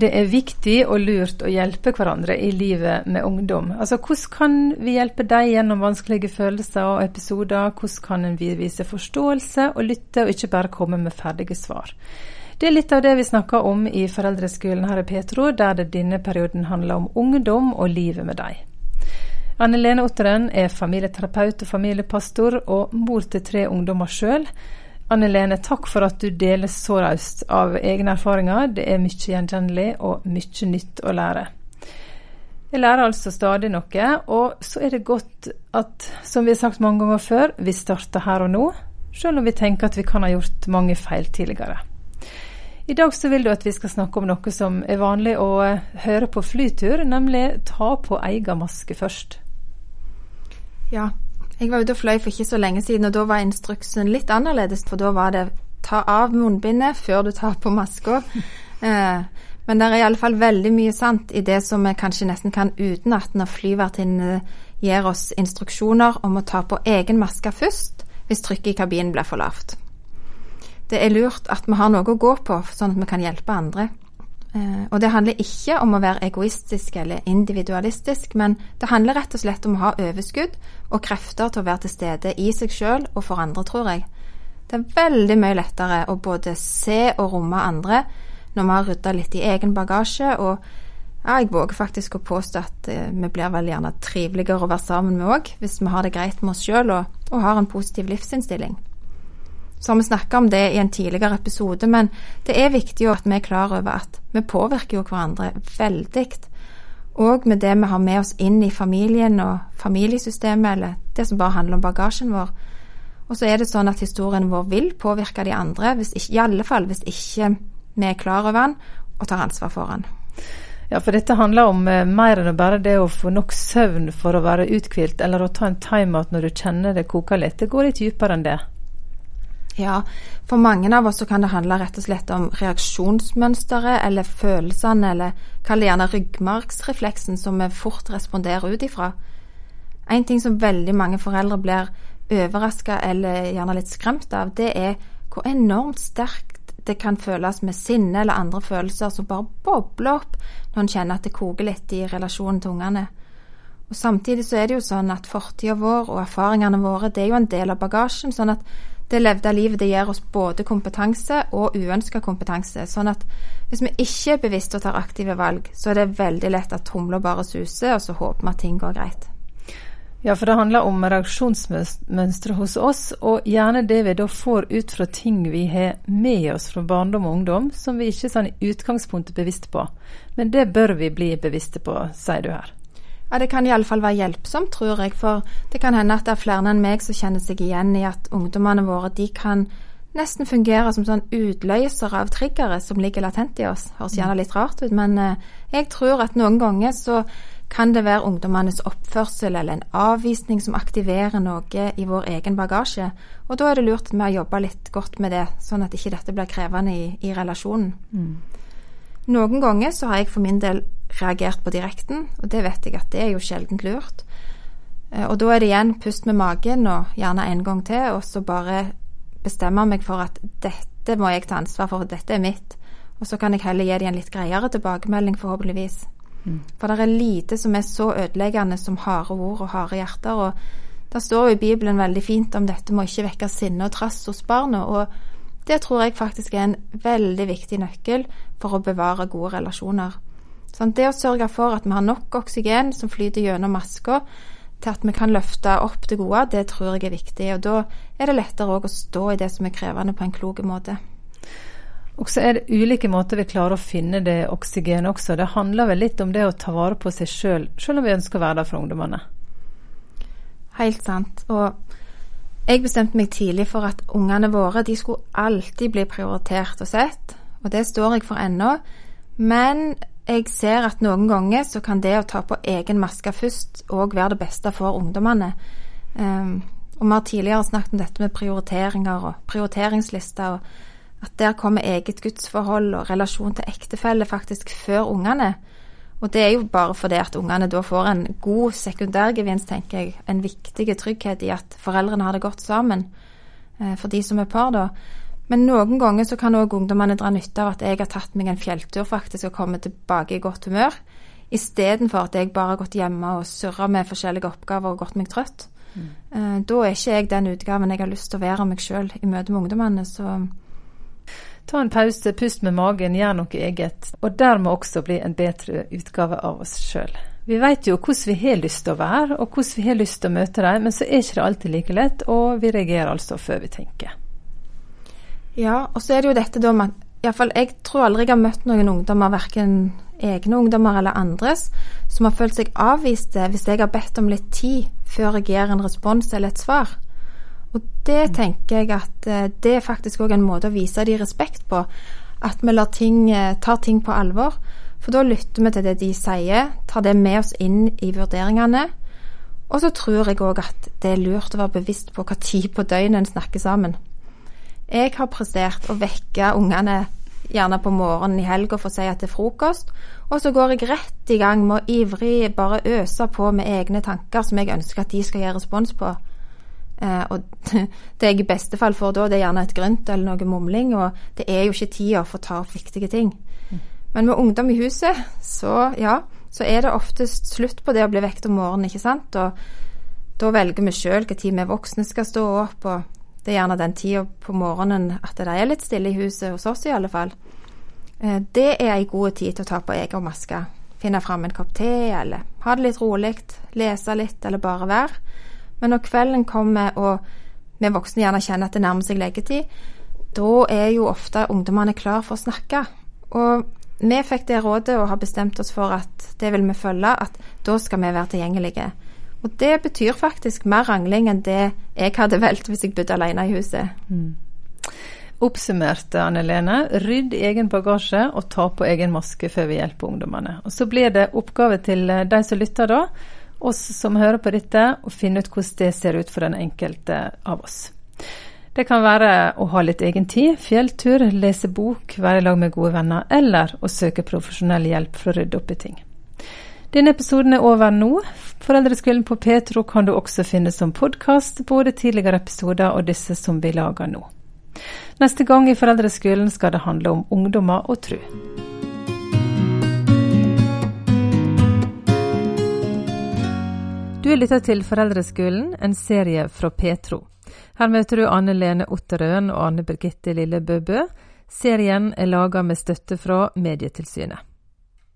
det er viktig og lurt å hjelpe hverandre i livet med ungdom. Altså, Hvordan kan vi hjelpe deg gjennom vanskelige følelser og episoder? Hvordan kan vi vise forståelse og lytte, og ikke bare komme med ferdige svar? Det er litt av det vi snakker om i Foreldreskolen her i Petro, der det denne perioden handler om ungdom og livet med dem. Anne Lene Otteren er familieterapeut og familiepastor, og mor til tre ungdommer sjøl. Anne Lene, takk for at du deler så raust av egne erfaringer. Det er mye gjenkjennelig og mye nytt å lære. Jeg lærer altså stadig noe, og så er det godt at, som vi har sagt mange ganger før, vi starter her og nå, selv om vi tenker at vi kan ha gjort mange feil tidligere. I dag så vil du at vi skal snakke om noe som er vanlig å eh, høre på flytur, nemlig ta på egen maske først. Ja, jeg var ute og fløy for ikke så lenge siden, og da var instruksen litt annerledes. For da var det ta av munnbindet før du tar på maska. Eh, men det er i alle fall veldig mye sant i det som vi kanskje nesten kan utenat når flyvertinnene gir oss instruksjoner om å ta på egen maske først hvis trykket i kabinen blir for lavt det er lurt at vi har noe å gå på, sånn at vi kan hjelpe andre. Eh, og det handler ikke om å være egoistisk eller individualistisk, men det handler rett og slett om å ha overskudd og krefter til å være til stede i seg sjøl og for andre, tror jeg. Det er veldig mye lettere å både se og romme andre når vi har rydda litt i egen bagasje, og ja, jeg våger faktisk å påstå at eh, vi blir vel gjerne triveligere å være sammen med òg, hvis vi har det greit med oss sjøl og, og har en positiv livsinnstilling. Så har vi snakka om det i en tidligere episode, men det er viktig at vi er klar over at vi påvirker jo hverandre veldig. Og med det vi har med oss inn i familien og familiesystemet, eller det som bare handler om bagasjen vår. Og så er det sånn at historien vår vil påvirke de andre, ikke, i alle fall hvis ikke vi er klar over den og tar ansvar for den. Ja, for dette handler om eh, mer enn bare det å få nok søvn for å være uthvilt, eller å ta en timeout når du kjenner det koker litt. Det går litt dypere enn det. Ja, for mange av oss så kan det handle rett og slett om reaksjonsmønsteret eller følelsene, eller kall det gjerne ryggmargsrefleksen som vi fort responderer ut ifra. En ting som veldig mange foreldre blir overraska eller gjerne litt skremt av, det er hvor enormt sterkt det kan føles med sinne eller andre følelser som bare bobler opp når en kjenner at det koker litt i relasjonen til ungene. Og Samtidig så er det jo sånn at fortida vår og erfaringene våre det er jo en del av bagasjen. sånn at det levde livet det gir oss både kompetanse og uønska kompetanse. Sånn at hvis vi ikke er bevisste og tar aktive valg, så er det veldig lett at tromla bare suser, og så håper vi at ting går greit. Ja, for det handler om reaksjonsmønstre hos oss, og gjerne det vi da får ut fra ting vi har med oss fra barndom og ungdom, som vi ikke sånn i utgangspunktet bevisst på. Men det bør vi bli bevisste på, sier du her. Ja, Det kan iallfall være hjelpsomt, tror jeg. For det kan hende at det er flere enn meg som kjenner seg igjen i at ungdommene våre de kan nesten fungere som sånn utløser av triggere som ligger latent i oss. Høres gjerne litt rart ut, men eh, jeg tror at noen ganger så kan det være ungdommenes oppførsel eller en avvisning som aktiverer noe i vår egen bagasje. Og da er det lurt med å jobbe litt godt med det, sånn at ikke dette blir krevende i, i relasjonen. Mm. Noen ganger så har jeg for min del reagert på direkten, og det vet jeg at det er jo sjelden lurt. Eh, og da er det igjen pust med magen og gjerne en gang til, og så bare bestemme meg for at dette må jeg ta ansvar for, for dette er mitt. Og så kan jeg heller gi dem en litt greiere tilbakemelding, forhåpentligvis. Mm. For det er lite som er så ødeleggende som harde ord og harde hjerter. og Det står jo i Bibelen veldig fint om dette må ikke vekke sinne og trass hos barna. og det tror jeg faktisk er en veldig viktig nøkkel for å bevare gode relasjoner. Sånn, det å sørge for at vi har nok oksygen som flyter gjennom maska til at vi kan løfte opp det gode, det tror jeg er viktig. Og da er det lettere å stå i det som er krevende, på en klok måte. Og så er det ulike måter vi klarer å finne det oksygenet også. Det handler vel litt om det å ta vare på seg sjøl, sjøl, om vi ønsker å være der for ungdommene. Helt sant. Og jeg bestemte meg tidlig for at ungene våre de skulle alltid bli prioritert og sett, og det står jeg for ennå. Men jeg ser at noen ganger så kan det å ta på egen maske først òg være det beste for ungdommene. Um, og vi har tidligere snakket om dette med prioriteringer og prioriteringslister, og at der kommer eget gudsforhold og relasjon til ektefelle faktisk før ungene. Og det er jo bare fordi at ungene da får en god sekundærgevinst, tenker jeg. En viktig trygghet i at foreldrene har det godt sammen, eh, for de som er par, da. Men noen ganger så kan òg ungdommene dra nytte av at jeg har tatt meg en fjelltur faktisk og kommet tilbake i godt humør, istedenfor at jeg bare har gått hjemme og surra med forskjellige oppgaver og gått meg trøtt. Mm. Eh, da er ikke jeg den utgaven jeg har lyst til å være meg sjøl i møte med ungdommene. så... Ta en pause, pust med magen, gjør noe eget, og dermed også bli en bedre utgave av oss sjøl. Vi vet jo hvordan vi har lyst til å være, og hvordan vi har lyst til å møte dem, men så er ikke det alltid like lett, og vi reagerer altså før vi tenker. Ja, og så er det jo dette da med Iallfall jeg tror aldri jeg har møtt noen ungdommer, verken egne ungdommer eller andres, som har følt seg avviste hvis jeg har bedt om litt tid før jeg gir en respons eller et svar. Og det mm. tenker jeg at eh, det er faktisk òg en måte å vise de respekt på. At vi ting, eh, tar ting på alvor. For da lytter vi til det de sier, tar det med oss inn i vurderingene. Og så tror jeg òg at det er lurt å være bevisst på hva tid på døgnet en snakker sammen. Jeg har prestert å vekke ungene gjerne på morgenen i helga for å si at det er frokost, og så går jeg rett i gang med å ivrig bare øse på med egne tanker som jeg ønsker at de skal gi respons på. Eh, og det jeg i beste fall får da, det er gjerne et grynt eller noe mumling, og det er jo ikke tida for å ta opp viktige ting. Men med ungdom i huset, så ja, så er det oftest slutt på det å bli vekt om morgenen, ikke sant. Og da velger vi sjøl når vi voksne skal stå opp, og det er gjerne den tida på morgenen at det er litt stille i huset, hos oss i alle fall. Eh, det er ei god tid til å ta på egen maske. Finne fram en kopp te, eller ha det litt rolig, lese litt, eller bare være. Men når kvelden kommer, og vi voksne gjerne kjenner at det nærmer seg leggetid, da er jo ofte ungdommene klar for å snakke. Og vi fikk det rådet og har bestemt oss for at det vil vi følge, at da skal vi være tilgjengelige. Og det betyr faktisk mer rangling enn det jeg hadde valgt hvis jeg bodde alene i huset. Mm. Oppsummert, Anne Lene, rydd egen bagasje og ta på egen maske før vi hjelper ungdommene. Og Så blir det oppgave til eh, de som lytter da, oss som hører på dette, å finne ut hvordan det ser ut for den enkelte av oss. Det kan være å ha litt egen tid, fjelltur, lese bok, være i lag med gode venner, eller å søke profesjonell hjelp for å rydde opp i ting. Denne episoden er over nå. Foreldreskolen på Petro kan du også finne som podkast, både tidligere episoder og disse som vi lager nå. Neste gang i Foreldreskolen skal det handle om ungdommer og tru. Du lytta til Foreldreskolen, en serie fra Petro. Her møter du Anne Lene Otterøen og Anne Birgitte Lille Bøbø. Serien er laga med støtte fra Medietilsynet.